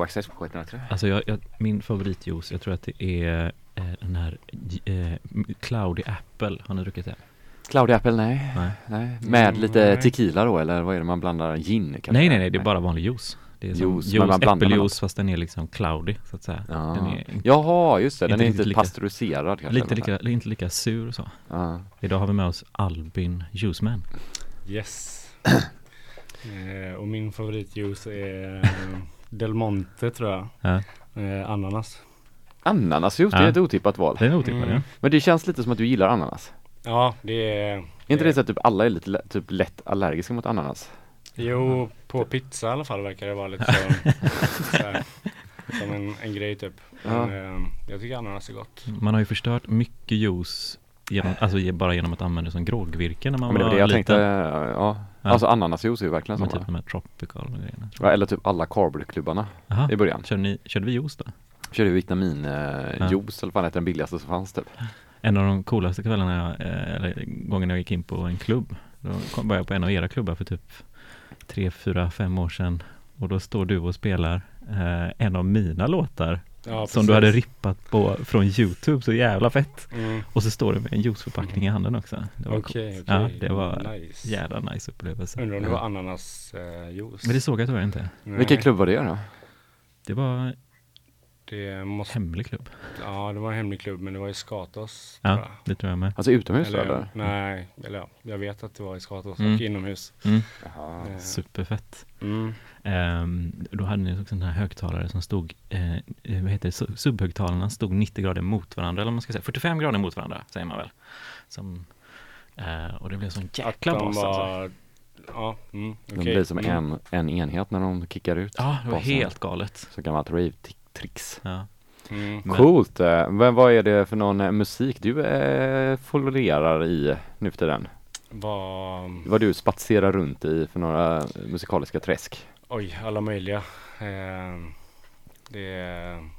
X på 703. Alltså jag, jag, min favoritjuice, jag tror att det är eh, den här eh, Cloudy Apple. Har ni druckit det? Cloudy Apple, nej. Nej. nej. Med Mm, lite nej. tequila då eller vad är det man blandar? Gin kanske? Nej, nej, nej, det är bara vanlig juice. Det är som Juice, juice, blandar med äppeljuice fast den är liksom cloudy så att säga. Ja. Den är inte, Jaha, just det. Den inte är inte lika- pasteuriserad kanske? lite lika, inte lika sur så. något. Ja. Idag har vi med oss Albin Juiceman. Yes. eh, och min favoritjuice är eh, Del Monte tror jag. Ja. Eh, ananas. Ananasjuice, det Ja. är ett otippat val. Den är otippad Mm. ja. Men det känns lite som att du gillar ananas. Ja, det är... Är inte det så att typ alla är lite lä- typ lätt allergiska mot ananas? Jo, på pizza i alla fall verkar det vara lite så, så här, som en, en grej typ. Men, eh, jag tycker ananas är gott. Man har ju förstört mycket juice genom, alltså ge- bara genom att använda det som grågvirke när man Ja, men det var var det jag liten. tänkte, ja. Ja. Alltså ananasjuice är ju verkligen sån typ de här tropical grejerna. Ja, Eller typ alla carbklubbarna Jaha, i början. körde, ni, körde vi juice då? Körde ju vitaminjuice Ja. eh, juice, eller vad fan heter den billigaste som fanns typ. En av de coolaste kvällarna, jag, eh, eller gångerna jag gick in på en klubb. Då kom, var jag på en av era klubbar för typ tre, fyra, fem år sedan. Och då står du och spelar eh, en av mina låtar Ja, som du hade rippat på från Youtube, så jävla fett. Mm. Och så står du med en juiceförpackning i handen också. Det var coolt. okej. Ja, det var nice. jävla nice upplevelse. Undrar om det var ananasjuice. Men det såg jag tyvärr inte. Nej, Vilken klubb var det då? Det var Det måste, hemlig klubb. ja, det var en hemlig klubb men det var i Skatos. Ja. tror jag. Det tror jag med. Alltså utomhus Eller, eller? Nej, eller ja, jag vet att det var i Skatos Mm. och inomhus. Mm. Jaha. Eh, Superfett. Mm. Ehm, då hade ni också den här högtalare som stod, eh, vad heter det, Su- subhögtalarna stod 90 grader mot varandra, eller vad man ska säga 45 grader mot varandra, säger man väl. Som, eh, och det blev sån jäkla de bas alltså. ja, mm, De okej. blir som Mm. en, en enhet när de kickar ut. Ja, det var basen. helt galet. Så gammalt rave-tricks. Ja. Mm. Coolt! eh, Men vad är det för någon eh, musik du eh, florerar i nu för tiden? Var, Vad du spatserar runt i för några musikaliska träsk? Oj, alla möjliga. Eh, det, är-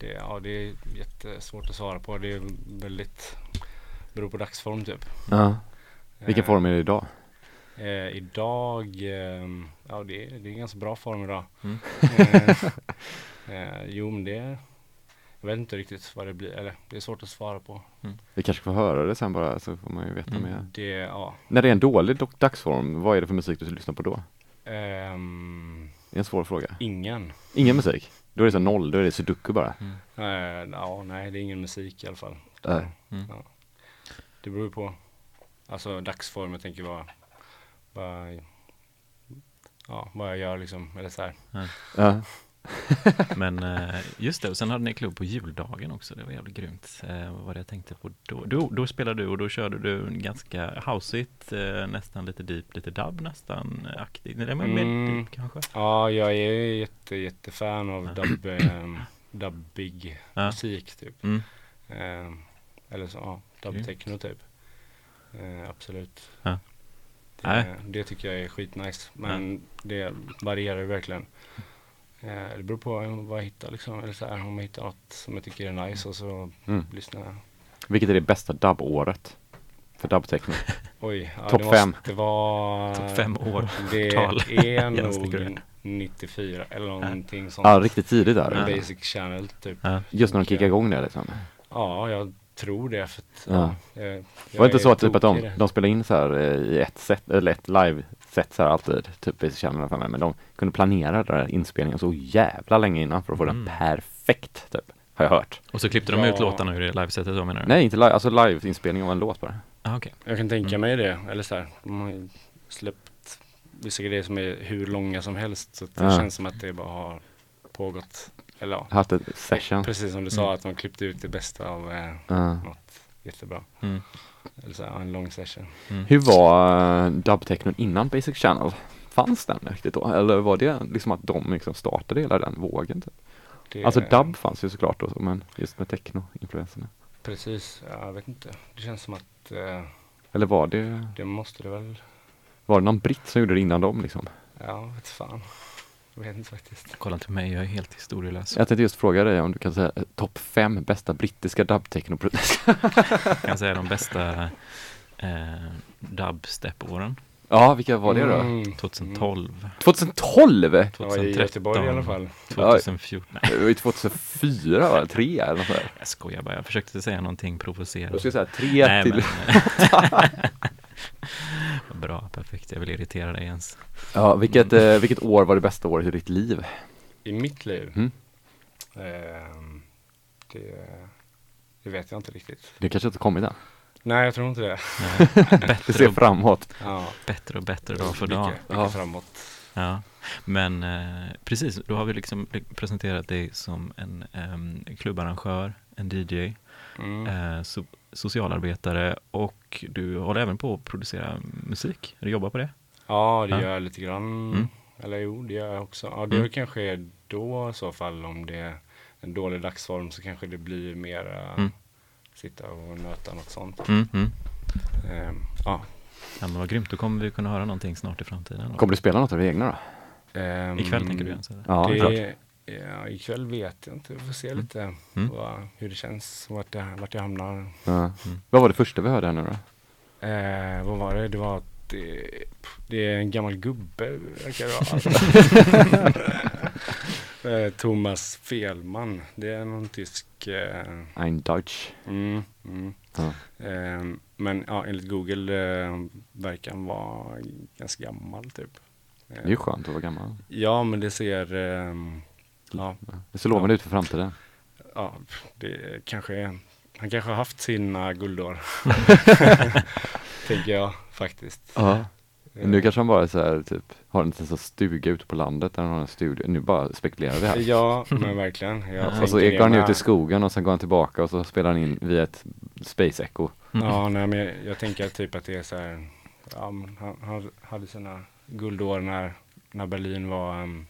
det, ja, det är jättesvårt att svara på. Det är väldigt, beror på dagsform typ. Ja. Vilken Eh, form är det idag? Eh, idag, eh, ja det, är- det är en ganska bra form idag. Mm. Eh, eh, jo men det, jag vet inte riktigt vad det blir, eller det är svårt att svara på. Vi kanske får höra det sen bara så får man ju veta Mm. mer. Det, ja. När det är en dålig dagsform, vad är det för musik du lyssnar på då? Ehm, Det är en svår fråga. ingen. Ingen musik? Då är det så noll, då är det sudoku bara. Eh, ja, nej det är ingen musik i alla fall. Nej. Mm. Ja. Det beror ju på, alltså dagsform, jag tänker vad, vad, ja, vad jag gör liksom, eller så här. Ja. Men eh, just det, och sen hade ni klubb på juldagen också, det var jävligt grymt. Eh, vad var det jag tänkte på då? Då, då spelade du och då körde du ganska houseigt, eh, nästan lite deep, lite dub nästan aktigt. Nej, men mer Mm. deep kanske? Ja, jag är jätte, jättefan av Ja. dub, dubbig Ja. musik typ. Mm. Eller så, ja, dubbtechno typ. Absolut. Ja. Det, det tycker jag är skitnice. Men det varierar ju verkligen. Eh, det beror på vad jag hittar liksom. Eller så här, om jag hittar något som jag tycker är nice och så Mm. lyssnar jag. Vilket är det bästa dubbåret? För dubbtechno? Oj, ja, Topp det fem. måste vara Topp fem år. Det tal. är nog ut. 94 eller någonting sånt. Ja, riktigt tidigt där. Ja. Basic channel typ. Ja. Just när de kickar igång det liksom. Ja, jag tror det. För att, Ja. ja. jag, jag Var det inte så att, typ att de, det. de spelar in så här eh, i ett set, eller ett live-set så här alltid, typ i Channel för mig, men de kunde planera den där inspelningen så jävla länge innan för att få Mm. den perfekt, typ, har jag hört. Och så klippte de Ja. ut låtarna ur det livesetet då menar du? Nej, inte live, alltså live-inspelning av en låt bara. Ah, okej. Jag kan tänka Mm. mig det. Eller så här, de har ju släppt vissa grejer som är hur långa som helst. Så det Ja. känns som att det bara har pågått. Eller ja, Haft ett session. precis som du Mm. sa att de klippte ut det bästa av eh, Ja. något jättebra. Eller så här, en lång session. Mm. Hur var uh, dubbtechnon innan Basic Channel? Fanns den riktigt då? Eller var det liksom att de liksom startade hela den vågen? Typ? Det, Alltså dub fanns ju såklart då, men just med techno-influenserna. Precis, ja, jag vet inte. Det känns som att eh, Eller var det, det måste det väl, var det någon britt som gjorde det innan dem liksom? ja vet fan. Jag vet inte faktiskt. Kolla inte mig, jag är helt historielös. Jag tänkte just fråga dig om du kan säga eh, topp fem bästa brittiska dubbtechno Jag kan säga de bästa eh, dubstep-åren. Ja, vilka var det då? Mm. 2012, 2012? Ja, i 2013, Göteborg i alla fall. 2014. Nej, Det var ju 2004 va? Tre eller något sådär. jag skojar bara. Jag försökte säga någonting provocerande. Jag skulle säga tre Nej, till. men... Bra, perfekt. Jag vill irritera dig ens. Ja, vilket, eh, vilket år var det bästa året i ditt liv? I mitt liv? Mm. Ehm, det, det vet jag inte riktigt. Det kanske inte kommit än. Nej, jag tror inte det. Bättre, ser och, framåt. Ja, bättre och bättre dag för dag. mycket, mycket Ja. framåt. Ja, men eh, precis, då har vi liksom presenterat dig som en em, klubbarrangör, en DJ, Mm. eh, so socialarbetare och du håller även på att producera musik. Du jobbar på det? Ja, det Ja. gör jag lite grann. Mm. Eller jo, det gör jag också. Ja, det Mm. kanske är då i så fall om det är en dålig dagsform så kanske det blir mer Mm. sitta och nöta något sånt. Mm, mm. Ehm, ja. Ja, men vad grymt, då kommer vi kunna höra någonting snart i framtiden. Då. Kommer du spela något av det egna då? Ehm, Ikväll tänker du ens? Ja, klart. Ja, ikväll vet jag inte. Vi får se Mm. lite Mm. vad, hur det känns, vart jag, vart jag hamnar. Ja. Mm. Vad var det första vi hörde här nu då? Eh, vad var det? Det var att det, det är en gammal gubbe, verkar det vara. eh, Thomas Felman. Det är någon tysk... Eh, Ein Deutsch. mm, mm. Ja. Eh, men ja, enligt Google eh, verkar han vara ganska gammal typ. Eh, Det är ju skönt att vara gammal. Ja, men det ser... ja, Det ser lovande ut för framtiden. ja, det kanske är... Han kanske har haft sina guldår. Tänker jag faktiskt. Ja. Eh, Nu kanske han bara är så här, typ, har en liten så stuga ute på landet där han har en studio. Nu bara spekulerar vi här. Ja, men verkligen. Jag Och så går han ut i skogen och sen går han tillbaka och så spelar han in via ett Space Echo. Mm. Ja, nej, men jag, jag tänker typ att det är så här. Ja, han, han hade sina guldår när, när Berlin var um,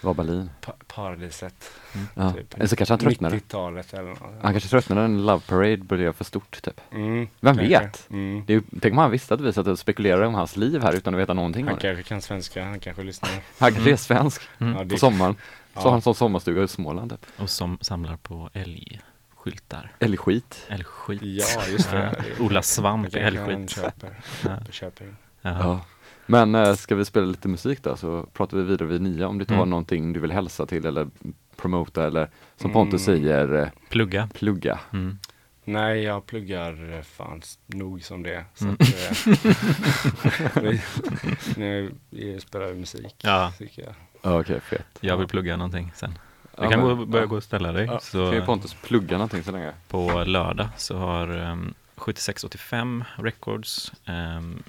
Var Berlin. pa paradiset. Ja. Typ. Eller så kanske han tröttnade. 90-talet eller något. Han kanske tröttnade när Love Parade började för stort typ. Mm, Vem kanske. vet? Mm. Det är, tänk om han visste att vi satt och spekulerade om hans liv här utan att veta någonting Han om det. kanske kan svenska, han kanske lyssnar. Han kanske är svensk Mm. Ja, på sommaren. Så har ja, han som sommarstuga i Småland typ. Och som samlar på älgskyltar. Eller skit. Älgskit. ja, just det. Odla svamp i han älgskit. köper. Ja. köper. in. Ja. Men äh, ska vi spela lite musik då så pratar vi vidare vid nio om du inte Mm. har någonting du vill hälsa till eller promota eller som Mm. Pontus säger eh, Plugga. plugga. Mm. Nej, jag pluggar eh, fan s- nog som det. Så Mm. att, eh, vi, nu vi spelar musik, Ja. Okej, fett. Jag vill plugga någonting sen. Du Ja, kan men- gå, börja ja. gå och ställa dig. Ja. Kan ju Så Pontus plugga någonting så länge? på lördag så har um, 7685 Records um,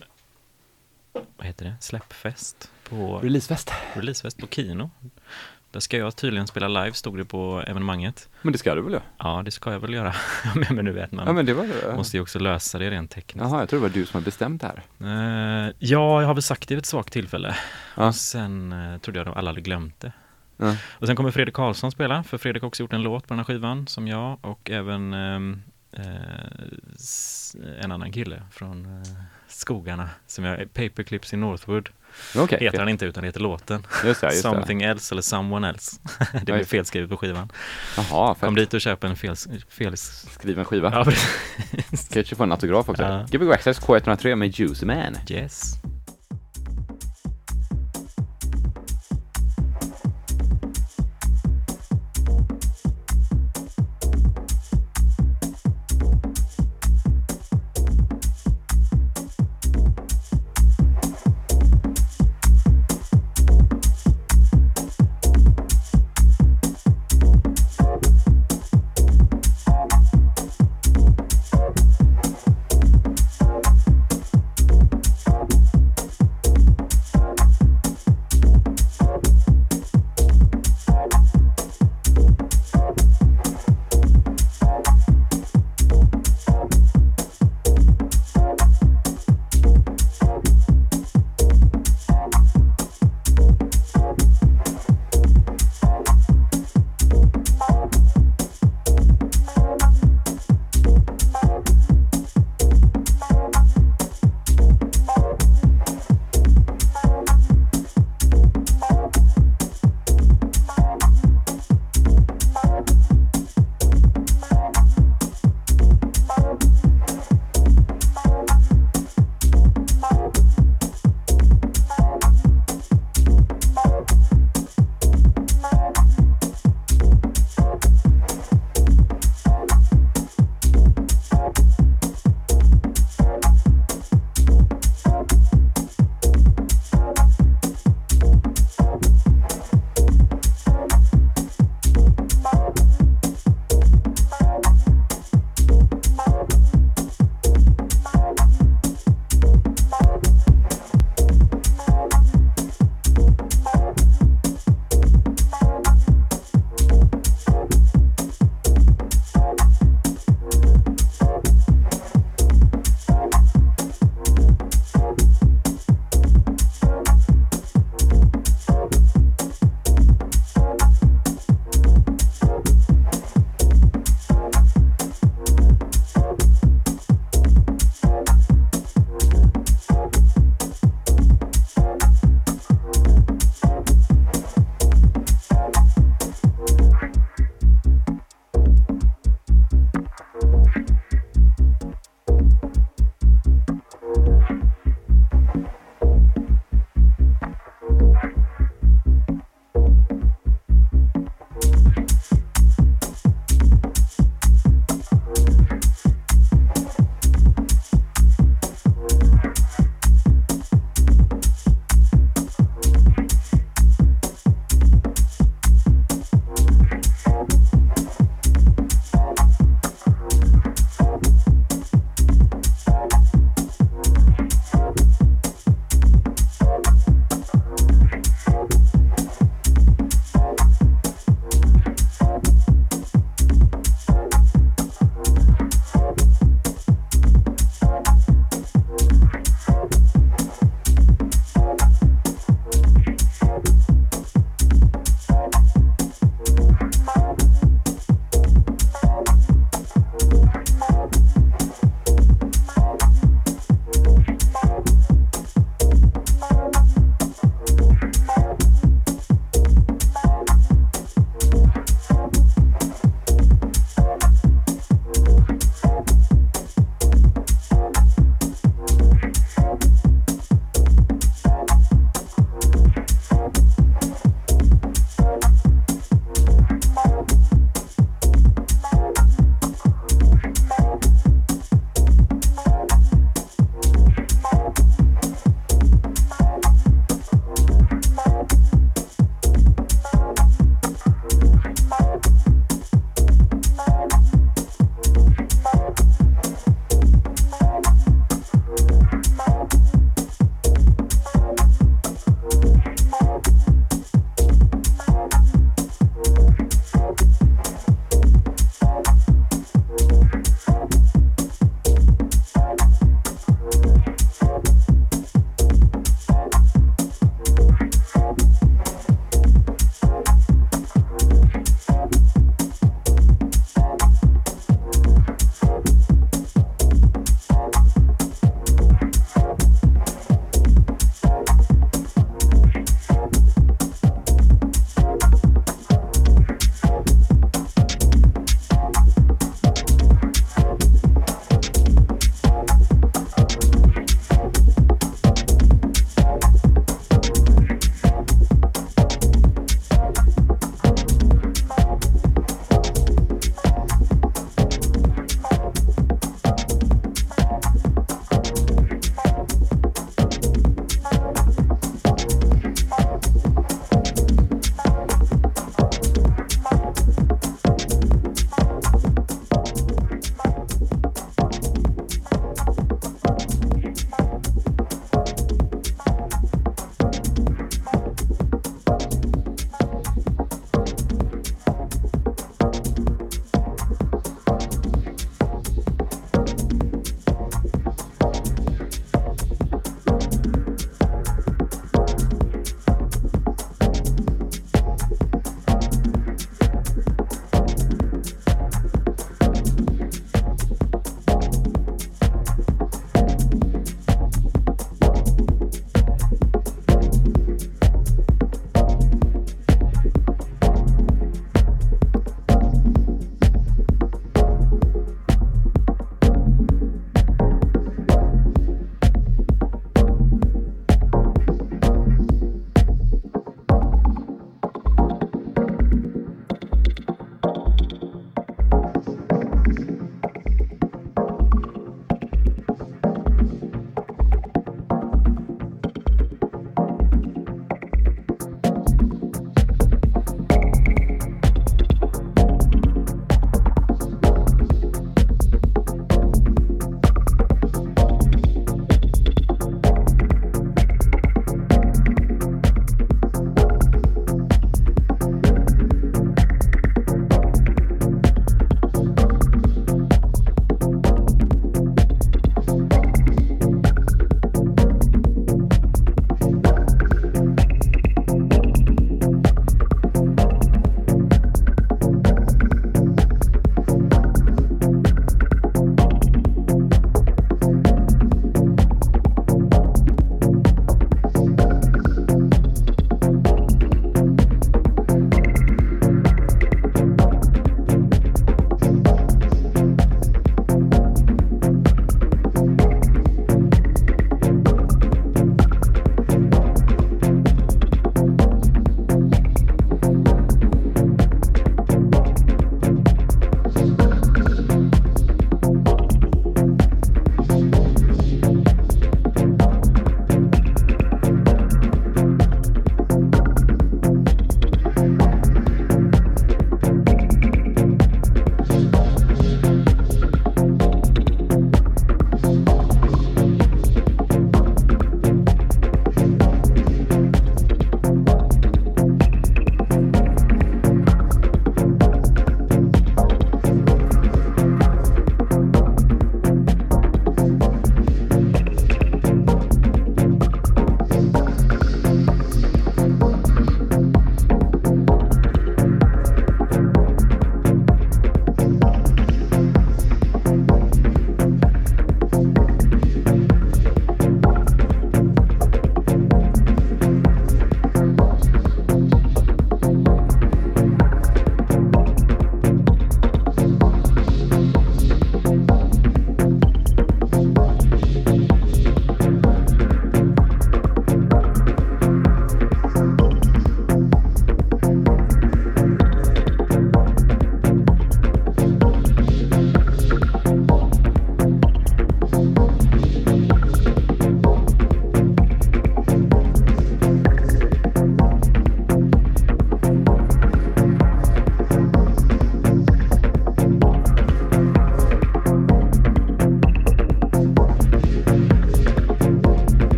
vad heter det? Släppfest på Releasefest. releasefest på Kino. Där ska jag tydligen spela live, stod det på evenemanget. Men det ska du väl göra? Ja, det ska jag väl göra. men nu vet man. Ja men det var det. Måste ju också lösa det rent tekniskt. Jaha, jag tror det var du som hade bestämt det här. Eh, ja, jag har väl sagt det vid ett svagt tillfälle. Ja. Och sen eh, trodde jag att alla hade glömt det. Ja. Och sen kommer Fredrik Karlsson spela, för Fredrik har också gjort en låt på den här skivan, som jag och även ehm, eh, en annan kille från skogarna, som jag, Paperclips i Northwood, Okej, heter han inte utan heter låten. just det. Just det. Something else eller someone else. det blev det. felskrivet på skivan. Jaha, Kom dit och köp en fel, fel skiva. ja, precis. Kanske få en autograf också. Ja. Gbg Access K103 med Juicy Man. yes.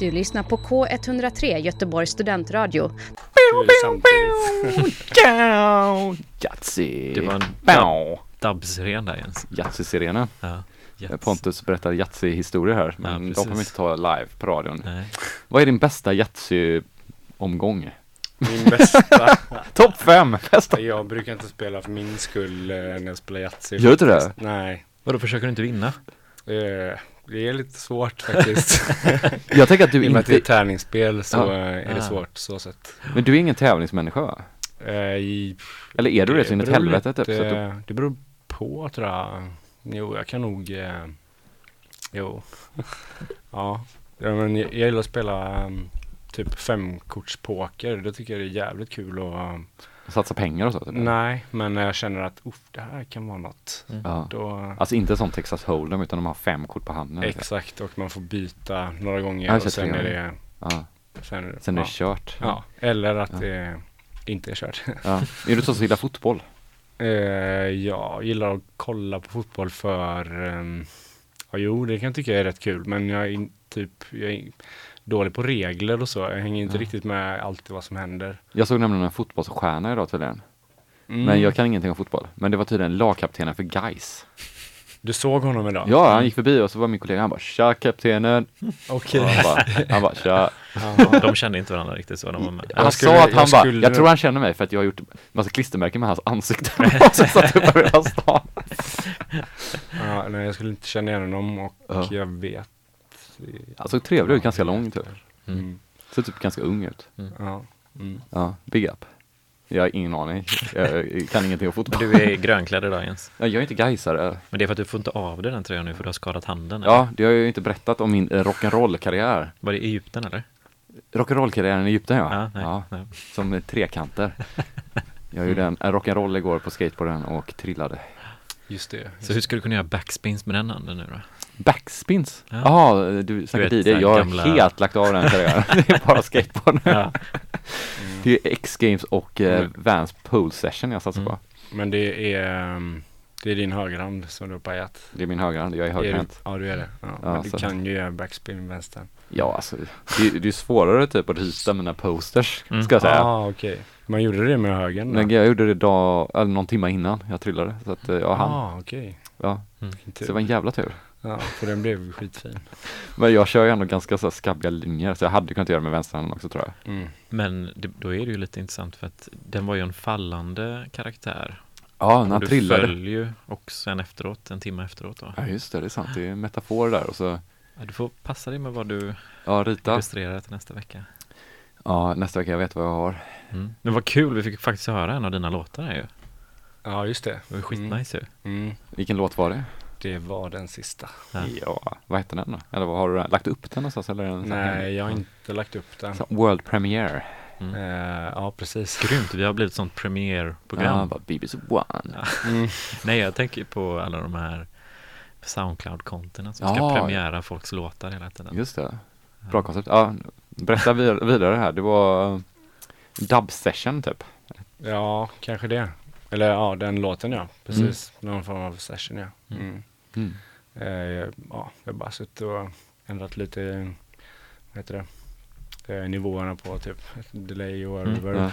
Du lyssnar på K103 Göteborgs studentradio. Yatzy! Det var en dubbsiren där Jens. Yatzy-sirenen. Ja. Yes. Pontus berättar Yatzy-historier här, men Ja, de kommer vi inte ta live på radion. Nej. Vad är din bästa Yatzy-omgång? Min bästa. Topp fem bästa! Jag brukar inte spela för min skull eh, när jag spelar Yatzy. Gör du inte det? Nej. Vadå, försöker du inte vinna? Eh, Det är lite svårt faktiskt. Jag tänker att I du och med att det är inte, tärningsspel så Ja. är det Ah. svårt så sett. men du är ingen tävlingsmänniska va? Eh, i- Eller är du det så in i helvete typ? Så att du, Det beror på tror jag. Jo, jag kan nog... Eh, jo. ja. ja, men jag, jag gillar att spela um, typ femkortspoker. Det tycker jag är jävligt kul och um, satsa pengar och så? Typ. Nej, men när jag känner att uff, det här kan vara något. Ja. Då, Alltså inte som Texas Hold'em utan de har fem kort på handen. exakt, och man får byta några gånger Ja, och sen är det. Ja. Sen, Sen är ja, det kört. ja, eller att Ja. det inte är kört. Ja. Är du så som gillar fotboll? Eh, jag gillar att kolla på fotboll för, ehm, ja jo det kan jag tycka är rätt kul men jag är in- typ, jag är dålig på regler och så. Jag hänger inte Ja. riktigt med alltid vad som händer. Jag såg nämligen en fotbollsstjärna idag tydligen. Mm. Men jag kan ingenting om fotboll. Men det var tydligen lagkaptenen för Guys. Du såg honom idag? Ja, han gick förbi och så var min kollega, han bara tja kaptenen. Okej. Och Han bara, han bara tja. Ja. De kände inte varandra riktigt så. De var med. Han skulle- sa att jag han bara, skulle- jag tror han känner mig för att jag har gjort massa klistermärken med hans ansikte. och så satt upp över hela stan. ja, nej jag skulle inte känna igen honom och Ja. jag vet. Han såg trevlig ut, ganska lång typ. Mm. Såg typ ganska ung ut. Ja. Mm. Ja, big up. Jag har ingen aning. Jag kan ingenting om fotboll. du är grönklädd idag Jens. Ja, jag är inte gaisare. Men det är för att du får inte av dig den tröjan nu för du har skadat handen. Ja, det har jag ju inte berättat om min eh, rock'n'roll-karriär. Var det i Egypten eller? Rock'n'roll-karriären i Egypten ja. Ja, nej, ja nej. som trekanter. Jag gjorde en, en rock'n'roll igår på skateboarden och trillade. Just det. Så hur ska du kunna göra backspins med den handen nu då? Backspins? Ja. Jaha, du snackar vet, tid. så här Jag har gamla- helt lagt av den karriären. det är bara skateboard nu. Ja. Det är X-games och eh, Mm. Vans pole session jag satsar Mm. på. Men det är, ehm, det är din högerhand som du har pajat. Det är min högerhand, jag är högerhänt. Ja, du är det. Ja, Ja, men du kan ju göra backspin med vänstern. Ja, alltså det, det är svårare typ att rita mina posters, Mm. ska jag säga. ah, okej. Man gjorde det med högern? Men jag gjorde det dag, eller någon timme innan jag trillade. Så att eh, jag hann. ah, okej. Ja, Mm. så det var en jävla tur. Ja, för den blev skitfin. Men jag kör ju ändå ganska så skabbiga linjer, så jag hade kunnat göra med vänsterhanden också tror jag. Mm. Men det, då är det ju lite intressant för att den var ju en fallande karaktär. Ja, när Och han du trillade. föll ju och sen efteråt, en timme efteråt då. Ja, just det, det är sant. Det är en metafor där och så, Ja, du får passa dig med vad du ja, rita. illustrerar till nästa vecka. Ja, nästa vecka, jag vet vad jag har. Mm. Men vad kul, vi fick faktiskt höra en av dina låtar här ju. Ja, just det. Det var skitnice ju. Mm. Vilken låt var det? Det var den sista. Ja. Ja, vad heter den då? Eller vad har du lagt upp den någonstans? Eller den Nej, jag har inte lagt upp den. Så, World Premiere. Mm. Eh, ja, precis. Grymt, vi har blivit sånt Ja, premiärprogram. bara BBC One. Mm. Nej, jag tänker på alla de här Soundcloud-kontona som ska Ja. premiära folks låtar hela tiden. Just det. Bra koncept. Ja, berätta vid- vidare här. Det var eh, dub session typ. Ja, kanske det. Eller ja, den låten ja. Precis. Någon form av session ja. Mm. Mm. Eh, ja, jag har bara suttit och ändrat lite, vad heter det? Eh, nivåerna på typ delay och Mm, reverb. Ja.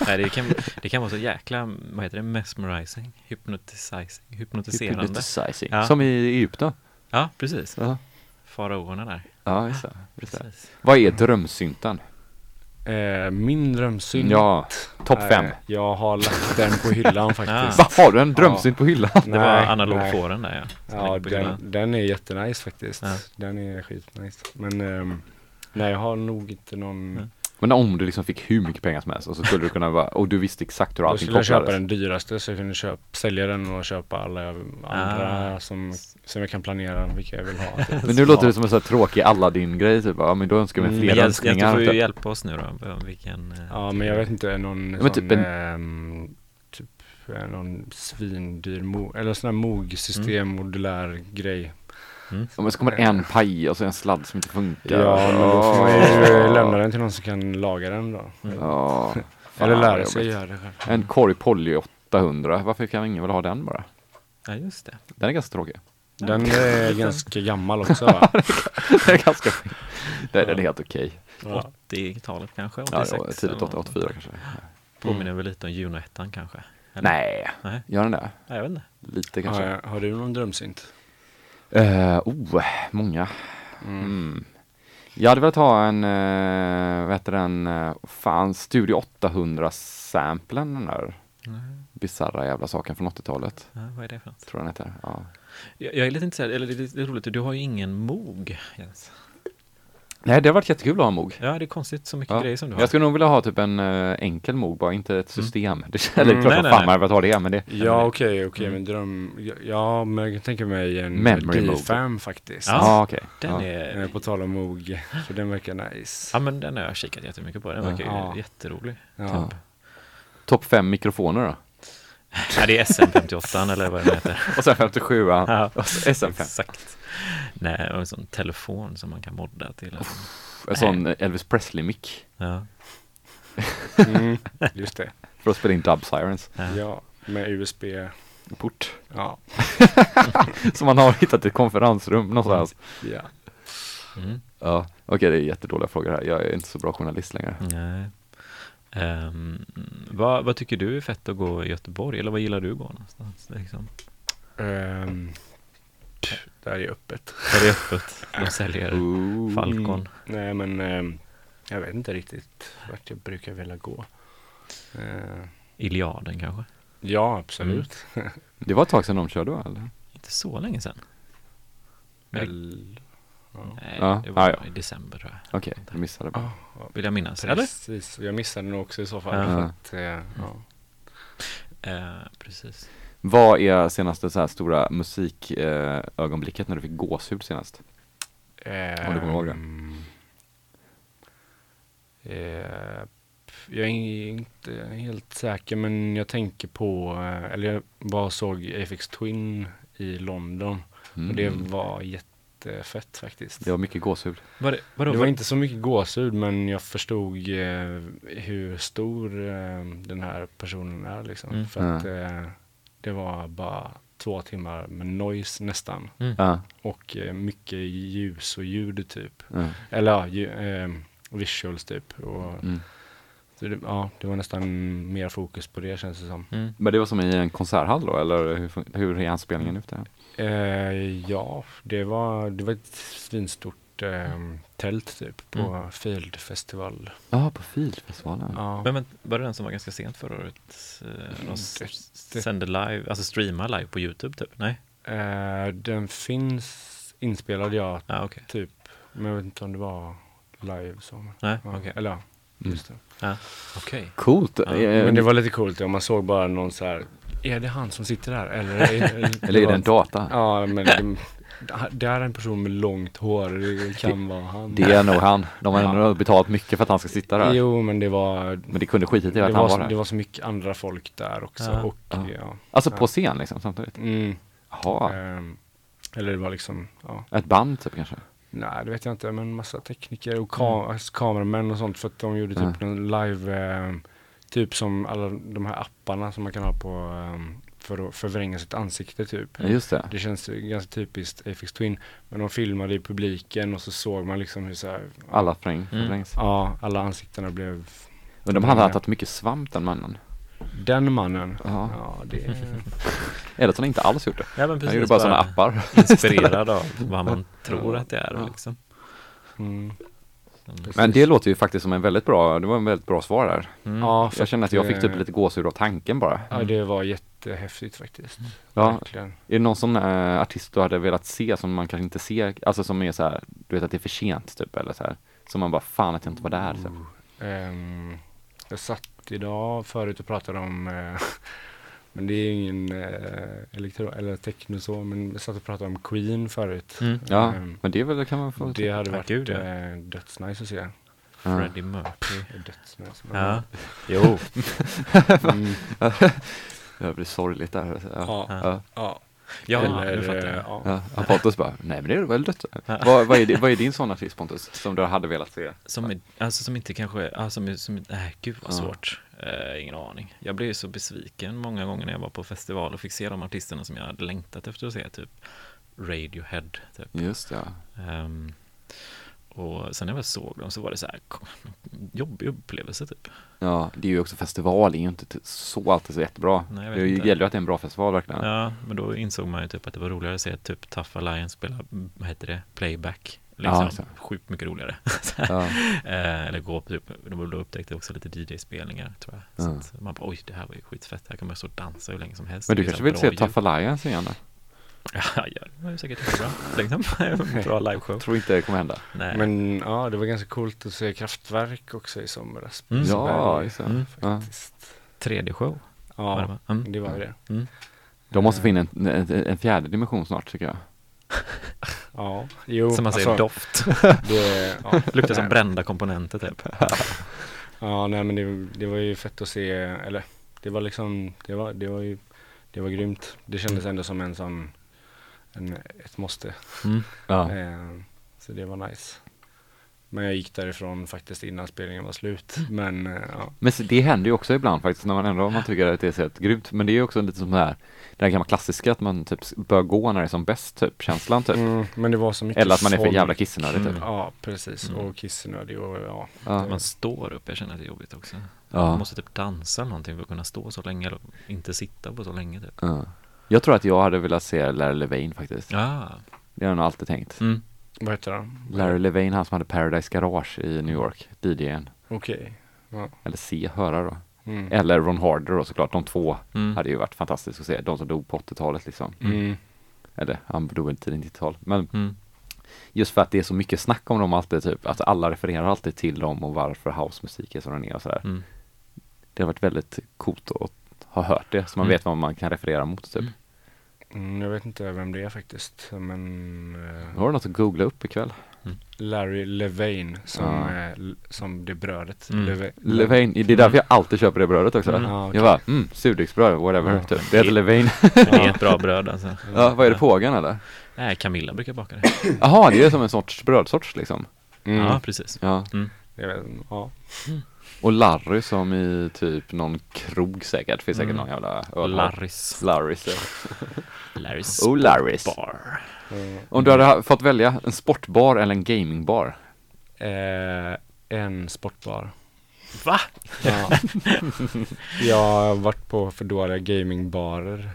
Nej, det, kan, det kan vara så jäkla, vad heter det, mesmerizing, hypnotisizing, hypnotiserande. Hypnotizing. Ja. Som i Egypten. Ja, precis. Ja, Faraonerna där. ja just det. Precis. Vad är drömsynten? Eh, min drömsynt. Ja, topp eh, fem. Jag har lagt den på hyllan faktiskt. Vad har du en drömsynt på hyllan? Det var Nej, analogfåren där ja. Ja, den, den är jättenice faktiskt. Ja. Den är skitnice. Men ehm, nej, jag har nog inte någon. Men om du liksom fick hur mycket pengar som helst och så skulle du kunna vara, och du visste exakt hur Då allting skulle jag köpa kopplades. den dyraste så jag kunde köpa, sälja den och köpa alla andra Ah. som, som jag kan planera vilka jag vill ha. typ. Men nu låter det som en sån här tråkig Aladdin-grej typ. Ja men då önskar vi Mm, fler Men Jens, Jens, du önskningar. får ju typ. hjälpa oss nu då, vilken... eh, Ja, men jag vet inte, någon men sån, typ en- ehm, typ någon svindyr, mo- eller sån här MOG-system, modulär grej. Mm. Ja, men så kommer en paj och så en sladd som inte funkar. Ja, men då får man ju lämna den till någon som kan laga den då. Mm. Ja. Fan, Eller lära sig göra det själv. En Corey Poly 800, varför kan ingen väl ha den bara? Ja, just det. Den är ganska tråkig. Den är ganska gammal också va? det är ganska Det är, det är helt okej. Ja. 80-talet kanske? Ja, 86? ja, tidigt eller något. 84 kanske. Påminner väl lite om Juno 1 kanske? Eller? Nej, Nej, gör den det? jag vet inte. Lite kanske. Har, har du någon drömsynt? Eh, oh, många. Mm. Mm. Jag hade velat ha en, uh, vad heter den, uh, fan, Studio 800-samplen, den där Nej. bisarra jävla saken från 80-talet. Ja, vad är det för något? Tror den heter. Ja. Jag, jag är lite intresserad, eller det är lite roligt, du har ju ingen Moog Jens. Nej, det har varit jättekul att ha en Moog. Ja, det är konstigt så mycket Ja. grejer som du har. Jag skulle nog vilja ha typ en eh, enkel Moog, bara inte ett system. Det är Mm, klart nej, nej, fan man velat ha det, men det, Ja okej, okej Mm. men dröm, ja, men jag kan tänka mig en Memory mode. D5 faktiskt. Ja. ja okej. Den ja. är... Eh, På tal om Moog, för den verkar nice. Ja men den har jag kikat jättemycket på, den Ja. verkar ju Ja. jätterolig. Ja. Topp fem mikrofoner då? Ja, det är SM58 eller vad den heter. Och sen 57 ja. Och så SM5. exakt. Nej, och en sån telefon som man kan modda till. En sån Elvis Presley-mick Ja, Mm, just det. för att spela in Dub Sirens. ja. Ja, med USB. Port. Ja. Som man har hittat i ett konferensrum någonstans. ja. Mm. Ja, okej det är jättedåliga frågor här. Jag är inte så bra journalist längre. Nej. Ehm, vad, vad tycker du är fett att gå i Göteborg? Eller vad gillar du att gå någonstans? Liksom? Um, där är öppet. Det är öppet. De säljer Ooh. Falcon. Nej men ehm, jag vet inte riktigt vart jag brukar vilja gå. Eh, Iliaden kanske? ja, absolut. Det var ett tag sedan de körde va? Eller? Inte så länge sedan. Det- Väl. Nej, Ja, det var ja, ja. i december tror jag. Okej, jag missade bara. Ja, Vill jag minnas. Eller? precis. Jag missade nog också i så fall. Ja. För att, eh, ja. Eh, precis. Vad är senaste så här stora musikögonblicket eh, när du fick gåshud senast? Om du kommer ihåg det. Ehm, eh, jag är inte helt säker men jag tänker på, eh, eller jag bara såg Afex Twin i London Mm. och det var jättefett faktiskt. det var mycket gåshud. Var det, vadå, Det var inte så mycket gåshud men jag förstod eh, hur stor eh, den här personen är liksom. Mm. För att eh, det var bara två timmar med noise nästan. Ja, Och eh, mycket ljus och ljud typ. ja. Eller ja, ju, eh, visuals typ. Och, Mm. så det, ja, det var nästan mer fokus på det känns det som. Mm. Men det var som i en konserthall då, eller hur, hur är anspelningen ute? Eh, ja, det var, det var ett svinstort eh, tält typ på Mm. Field Festival. Ja, på Filfestivalen. Ja. Men, men var det den som var ganska sent förra året? Eh, De s- Det- det- sände live, alltså streama live på Youtube typ? Nej? Eh, den finns inspelad ja, Ja, okej. typ. Men jag vet inte om det var live som. Nej, Ja, okej. Eller ja, Mm. just det. Okej. Coolt! Ja, Eh, Men det var lite coolt om man såg bara någon så här. Är det han som sitter där? Eller, är- Eller är det en data? Ja, men det, det är en person med långt hår. Det kan vara han. Det är nog han. De har Ja. ändå betalt mycket för att han ska sitta där. Jo, men det var Men det kunde skitit i det att han var, var så, där. det var så mycket andra folk där också. Ja. Och, Ja. ja. Alltså Ja. på scen liksom samtidigt? Mm, Jaha. ehm, eller det var liksom, ja. Ett band typ kanske? Nej, det vet jag inte, men massa tekniker och ka- alltså, kameramän och sånt för att de gjorde typ Ja. en live, eh, typ som alla de här apparna som man kan ha på eh, för att förvränga sitt ansikte typ. Ja, just det. Det känns ju ganska typiskt Afex Twin. Men de filmade i publiken och så såg man liksom hur så här, Alla fräng, Mm. förvrängs. Ja, alla ansiktena blev Men de hade tagit mycket svamp den mannen. Den mannen. Ja. Ja, det Eller att han inte alls gjort det. Ja men Han precis. gjorde bara sådana appar. Inspirerad av vad man tror att det är Ja. liksom. mm. Men det låter ju faktiskt som en väldigt bra, det var en väldigt bra svar där. Mm. Ja, Jag känner att jag fick typ eh, lite gåshud av tanken bara. Ja, det var jättehäftigt faktiskt. Ja, Verkligen. är det någon sån äh, artist du hade velat se som man kanske inte ser, alltså som är så här, du vet att det är för sent typ eller så här. Som man bara, fan att jag inte var där typ. Ehm, jag satt idag förut och pratade om, eh, men det är ingen uh, elektro eller techno så, men jag satt och pratade om Queen förut. Mm. Ja, Ehm, men det är väl, kan man få det hade Ja, varit gud, ja. eh, dödsnice att se. Ja. Freddie Mercury. Dödsnice. Ja. Jo. Mm, Det blir sorgligt där. Ja. ja, Ja. ja. Ja, Eller, nu fattar eh, jag. ja. Ja, ja, Pontus bara, nej men det är väl dött. vad, vad, är vad är din sån artist Pontus, som du hade velat se? Som, är- alltså som inte kanske, alltså som, är- som nej gud vad Ja. svårt. Eh, ingen aning. Jag blev så besviken många gånger när jag var på festival och fick se de artisterna som jag hade längtat efter att se. Typ Radiohead typ. Just ja. Ehm, och sen när jag väl såg dem så var det så här jobbig upplevelse typ. Ja, det är ju också festival, det är ju inte så alltid så jättebra. Nej, det inte. gäller ju att det är en bra festival verkligen. Ja, men då insåg man ju typ att det var roligare att se typ Tough Alliance spela, vad heter det, playback. Liksom, Ja, så. sjukt mycket roligare. Ja. Eh, eller gå på typ, då upptäckte jag också lite DJ-spelningar tror jag. Så Ja. att man bara, oj det här var ju skitfett, här kan man stå och dansa hur länge som helst. Men du kanske så vill se. Tough Alliance igen då? Ja, ja, det var ju säkert jättebra. Liksom. bra liveshow. Tror inte det kommer hända. Nej. Men ja, det var ganska coolt att se Kraftwerk också i somras. på Mm. Ja, just det. Mm. Ja. faktiskt. 3D-show var det Ja, va? Mm. det var det. Mm. De måste få in en, en, en fjärde dimension snart tycker jag. Ja, jo. Som man säger, alltså, doft. det, ja, Luktar som brända komponenter typ. Ja, nej men det, det var ju fett att se, eller det var liksom, det var, det var ju, det var grymt. Det kändes ändå som en sån, en, ett måste. Mm. Ja. Eh, så det var nice. Men jag gick därifrån faktiskt innan spelningen var slut. Men eh, ja. Men det händer ju också ibland faktiskt när man ändå man tycker att det är så helt grymt. Men det är ju också lite som det här, det här gamla klassiska att man typ bör gå när det är som bäst typ, känslan typ. Mm, men det var så mycket Eller att man är för jävla kissnödig typ. Mm. Ja, precis. Mm. Och kissnödig och ja. Ja. Man står upp, jag känner att det är jobbigt också. Man Ja. måste typ dansa eller någonting för att kunna stå så länge eller inte sitta på så länge typ. Ja. Jag tror att jag hade velat se Larry Levain faktiskt. Ja. Det har jag nog alltid tänkt. Mm. Vad heter han? Larry Levain, han som hade Paradise Garage i New York, DJn. Okej. Eller se, höra då. Mm. Eller Ron Harder då såklart, de två Mm. hade ju varit fantastiskt att se. De som dog på 80-talet liksom. Mm. Eller han dog inte tidigt 90-tal. Men Mm. just för att det är så mycket snack om dem alltid typ. Att alla refererar alltid till dem och varför housemusik är som den är och sådär. Mm. Det har varit väldigt coolt att ha hört det. Så man Mm. vet vad man kan referera mot typ. Mm. Mm, jag vet inte vem det är faktiskt. Men eh, Har du något att googla upp ikväll? Larry Levain som, eh, l- som det brödet. Mm. Leve- Levain, det är därför jag alltid köper det brödet också. Mm. Ja, okej. Jag bara, mm, surdegsbröd, whatever. Ja. Typ. Det heter Levain. Det är ett bra bröd alltså. ja, vad är det pågen eller? Nej, Camilla brukar baka det. Jaha, det är som en sorts brödsorts liksom. Mm. Ja, precis. Ja. Jag vet, ja. Och Larry som i typ någon krog säkert. Finns säkert Mm. någon jävla öl. Larrys. Larrys. ja. Larrys Oh, Larrys. bar. Mm. Om du hade ha- fått välja en sportbar eller en gamingbar? Eh, en sportbar. Va? Ja. jag har varit på för dåliga gamingbarer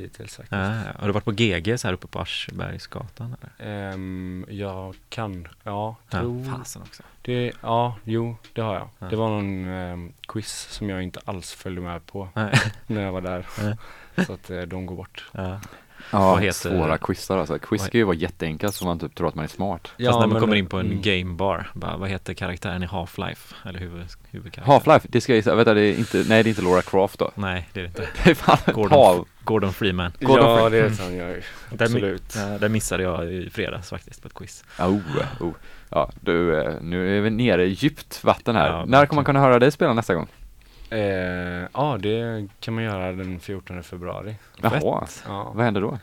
hittills faktiskt. Ah, har du varit på GG så här uppe på Aschbergsgatan eller? Ehm, jag kan, ja, Ja, tror fasen också. det, ja, jo, det har jag. Ja. Det var någon ehm, quiz som jag inte alls följde med på när jag var där. Så att eh, de går bort. Ja. Ja, Vad heter- svåra quizar alltså. Quiz ska ju vara jätteenkelt så man typ tror att man är smart. Fast när man kommer in på en mm. gamebar, bara, vad heter karaktären i Half-Life? Eller huvud, huvudkaraktären? Half-Life, det ska jag gissa, vänta det är inte, nej det är inte Laura Croft då. Nej, det är det inte. Det är fan Gordon, Paul. Gordon Freeman. Gordon ja, Freeman. det är han gör. Där, Absolut. ja, där missade jag i fredags faktiskt på ett quiz. Oh, oh. Ja, du, eh, nu är vi nere i djupt vatten här. Ja, När kommer man kunna höra dig spela nästa gång? Eh, ja, det kan man göra den 14 februari. Jaha, Ja, vad händer då?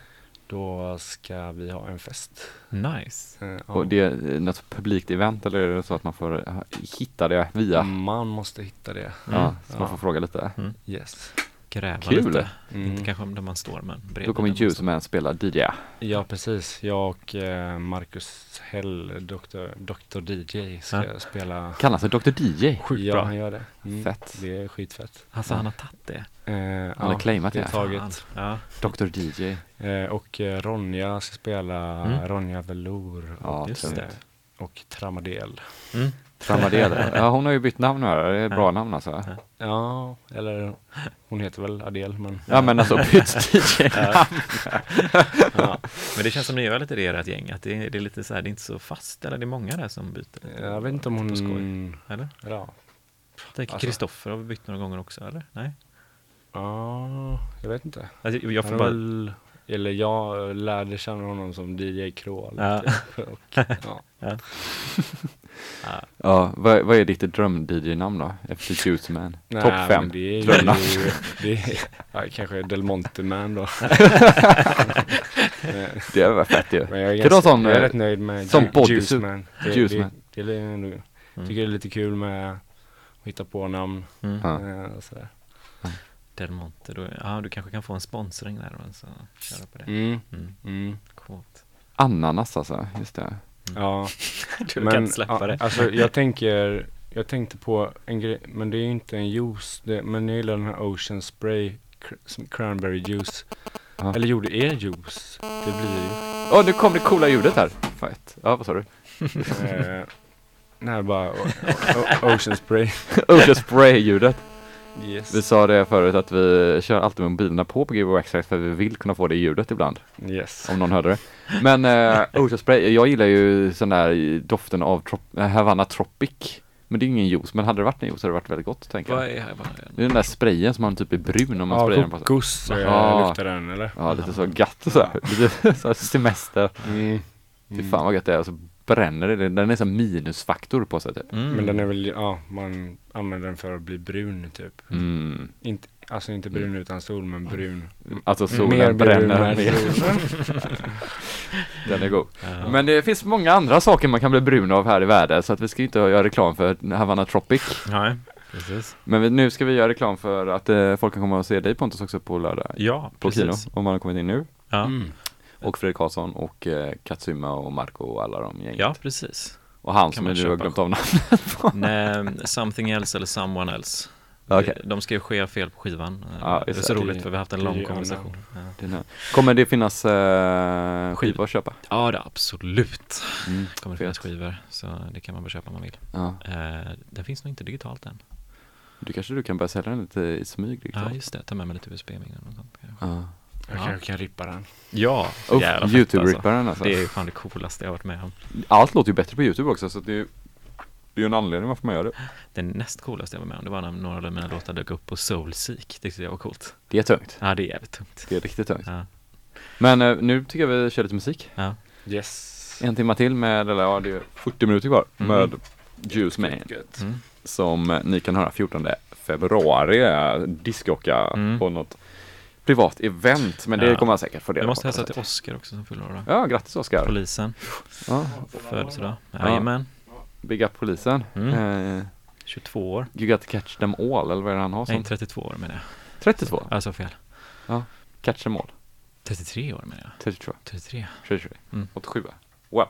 då ska vi ha en fest. Nice. Eh, ja. Och det är något publikt event eller är det så att man får eh, hitta det via? Man måste hitta det. Ja, Mm. så man Ja. får fråga lite. Yes. Gräva Kul. lite. Mm. Inte kanske där man står men bredvid. Då kommer där man Juice står. Man spela DJ. Ja, precis. Jag och eh, Marcus Hell, Dr. Dr. DJ, ska Ja. spela. Kallas det Dr DJ? Sjukt ja, bra. han gör det. Mm. Fett. Det är skitfett. Alltså han har tagit det. Eh, Han har claimat det. taget. Ja. Dr DJ. Eh, och eh, Ronja ska spela Mm. Ronja Velour Ja, och, just det. och Tramadel. Mm. Tramadel. Ja, hon har ju bytt namn här. Det är ett bra namn alltså. Ja. Eller hon heter väl Adele, men Ja men alltså bytt DJ. ja. Men det känns som ni gör lite det i ert gäng, att det är, det är lite så här, det är inte så fast, eller det är många där som byter lite. jag vet inte om På skoj. hon... Eller? Ja, tänker Alltså- Kristoffer har vi bytt några gånger också, eller? Nej? ja jag vet inte. Alltså, jag får bara... väl, eller jag lärde känna honom som DJ Krål. Ja. Och, ja. Ja. Ja, vad, vad är ditt dröm-DJ-namn då? Efter Juice Man? Topp fem. Det är drömnamn. ju, det är, ja, kanske Del Monte Man då. Det var fett ju. Men jag är, Kan du ha ganska, sån, jag är eh, rätt nöjd med som Ju-? Juice Man. Det, Juice det, Man. det, är ändå, Mm. tycker det är lite kul med att hitta på namn Mm. Ja. eh, och sådär. Del Monte, då, ja du kanske kan få en sponsring där och så köra på det. Mm, Mm. mm. Coolt. Ananas alltså, just det. Ja, Du kan inte släppa ja, det. Alltså jag tänker, jag tänkte på en grej, men det är ju inte en juice, det, men jag gillar den här Ocean Spray cr- cranberry juice. Ja. Eller jo, det är juice. Det blir ju. Åh, nu kom det coola ljudet här. Fight. Ja, vad sa du? Eh, nej, bara Ocean Spray. Ocean Spray-ljudet. Yes. Vi sa det förut att vi kör alltid med mobilerna på på Give Access för vi vill kunna få det ljudet ibland. Yes. Om någon hörde det. Men eh, Ocean Spray, jag gillar ju sån där doften av trop- eh, Havana Tropic. Men det är ingen juice, men hade det varit en juice hade det varit väldigt gott tänker Vad jag. är vad Det är den där sprayen som man typ är brun om man Ja, sprayar den på sig. kokos eh, Ja. luktar den eller? Ja, lite så gött så här. Lite så här semester. Mm. Fy fan vad gött det är och så bränner det. Den är så minusfaktor på sig typ. Mm. Men den är väl, ja, man använder den för att bli brun typ. Mm. Inte, alltså inte brun utan sol, men brun. Alltså solen Mer brun bränner än mer. Den är god. Ja. Men det finns många andra saker man kan bli brun av här i världen så att vi ska inte göra reklam för Havana Tropic. Nej, precis. Men vi, nu ska vi göra reklam för att eh, folk kan komma och se dig Pontus också på lördag. Ja, På Kino, precis. om man har kommit in nu. Ja. Mm. Och Fredrik Karlsson och eh, Katsuma och Marco och alla de gänget. ja, precis. Och han som du har glömt av namnet på. Nej, something else eller someone else. Okej. De ska ju ske fel på skivan. Ja, det är så det. roligt för vi har haft en lång konversation. Ja. Kommer det finnas eh, skivor att köpa? ja, det absolut. Mm. kommer det finnas skivor, så det kan man väl köpa om man vill. Ja. Eh, den finns nog inte digitalt än. Du kanske du kan börja sälja den lite i smyg Ja, liksom. just det. Ta med mig lite USB-minnen och sånt. kanske. Ja. Jag Ja. kanske kan rippa den. Ja, Youtube-ripparen alltså. Det är ju fan det coolaste jag har varit med om. Allt låter ju bättre på Youtube också så det är ju det är ju en anledning varför man gör det. Det näst coolaste jag var med om, det var när några av mina låtar dök upp på Soulseek. Det tyckte jag var coolt. Det är tungt. Ja, det är jävligt tungt. Det är riktigt tungt. Ja. Men eh, nu tycker jag vi kör lite musik. Ja. Yes. En timma till med, eller ja det är 40 minuter kvar Mhm. med Juice Man. Mm. Som ni kan höra 14 februari, eh, discjocka Mm. på något privat event. Men det Ja. kommer man säkert få Jag reda måste på. hälsa på till sätt. Oskar också som fyller. Ja, grattis Oskar. Polisen, Ja, födelsedag. Ja. Jajamän, big up polisen. Mm. Eh, 22 år. you got to catch them all, eller vad är det han har Nej, som? 32 år menar jag. 32? Alltså fel. Catch them all. 33 år menar jag. 33. 33. 33. Mm. 87. Wow.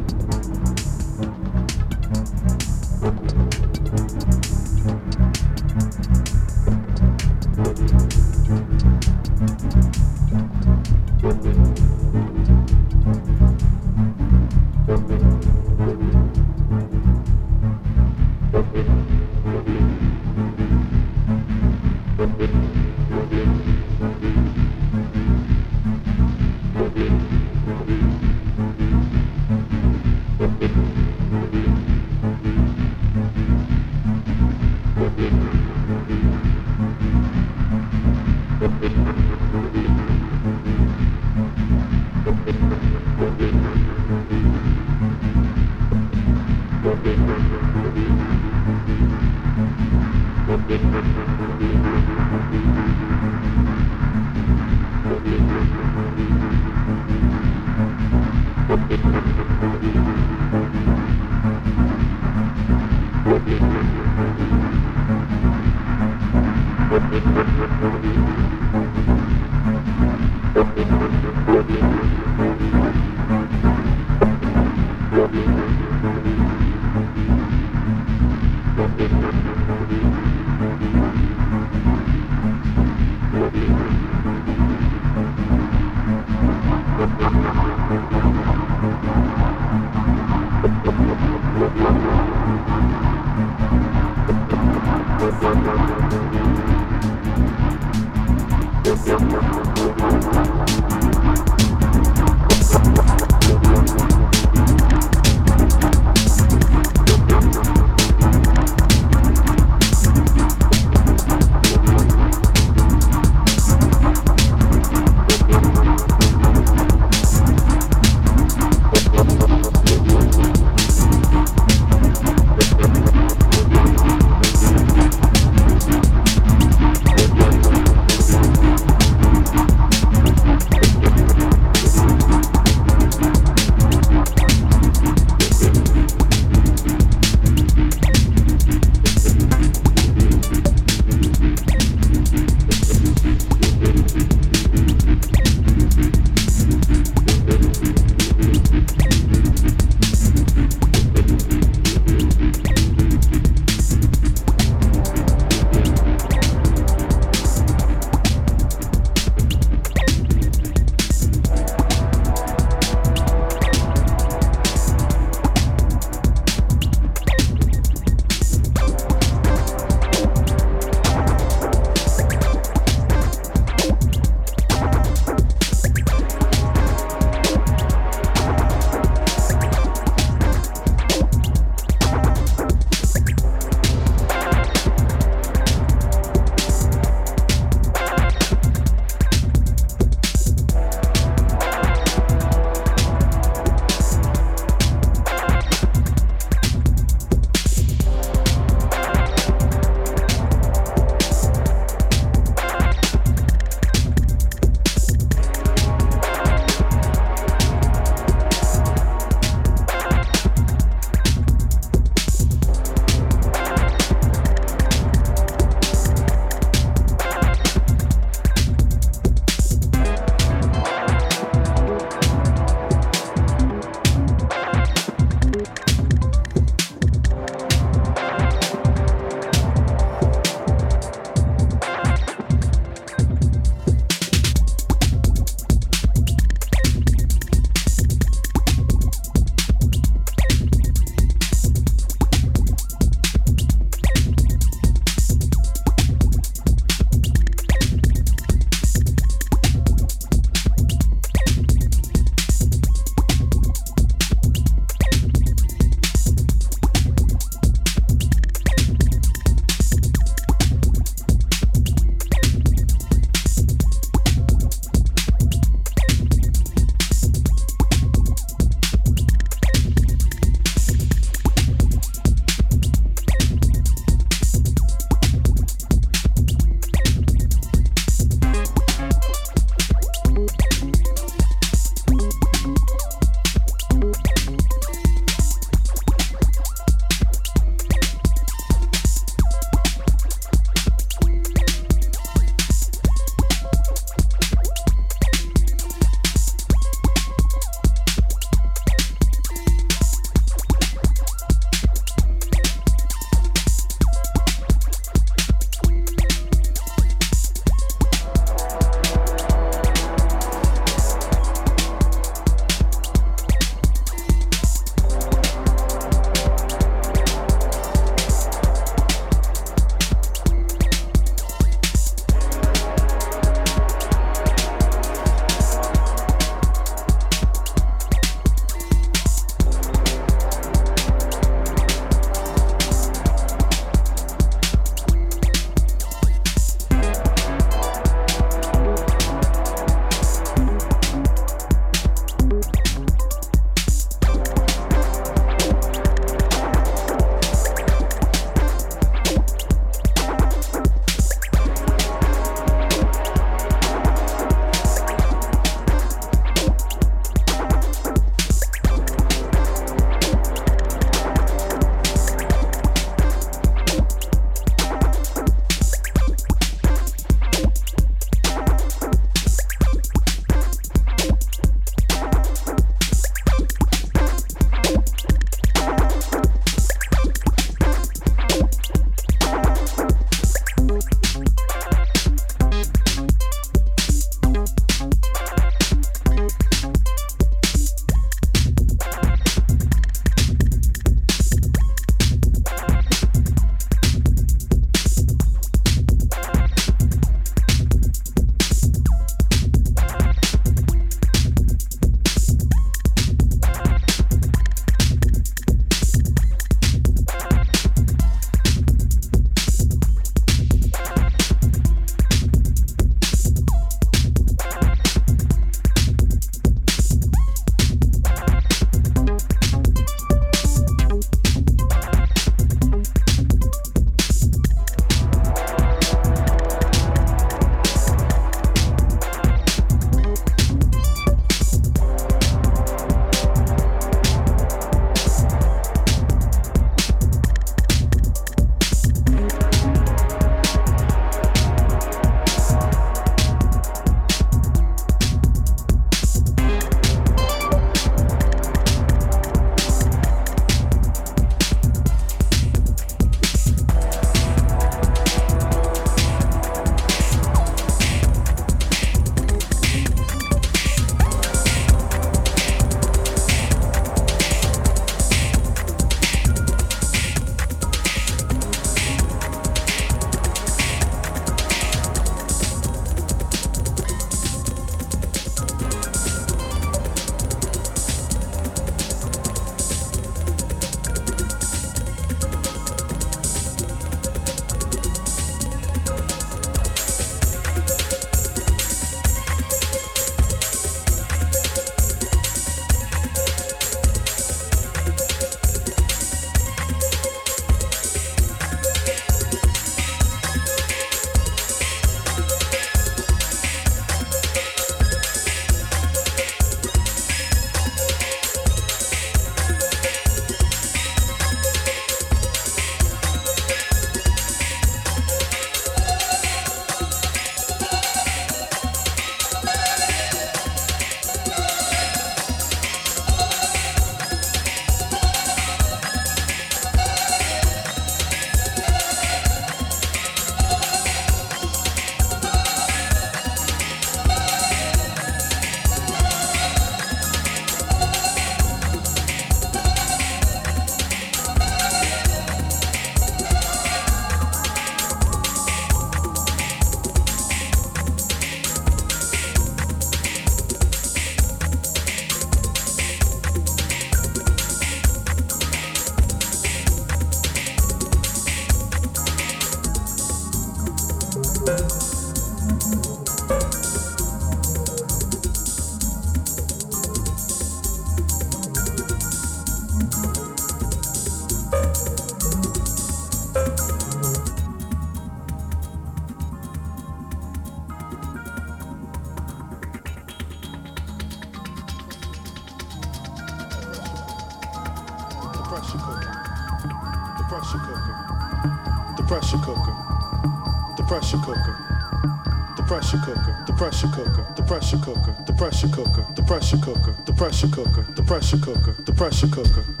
pressure cooker, the pressure cooker, the pressure cooker, the pressure cooker, the pressure cooker, the pressure cooker, the pressure cooker, the pressure cooker.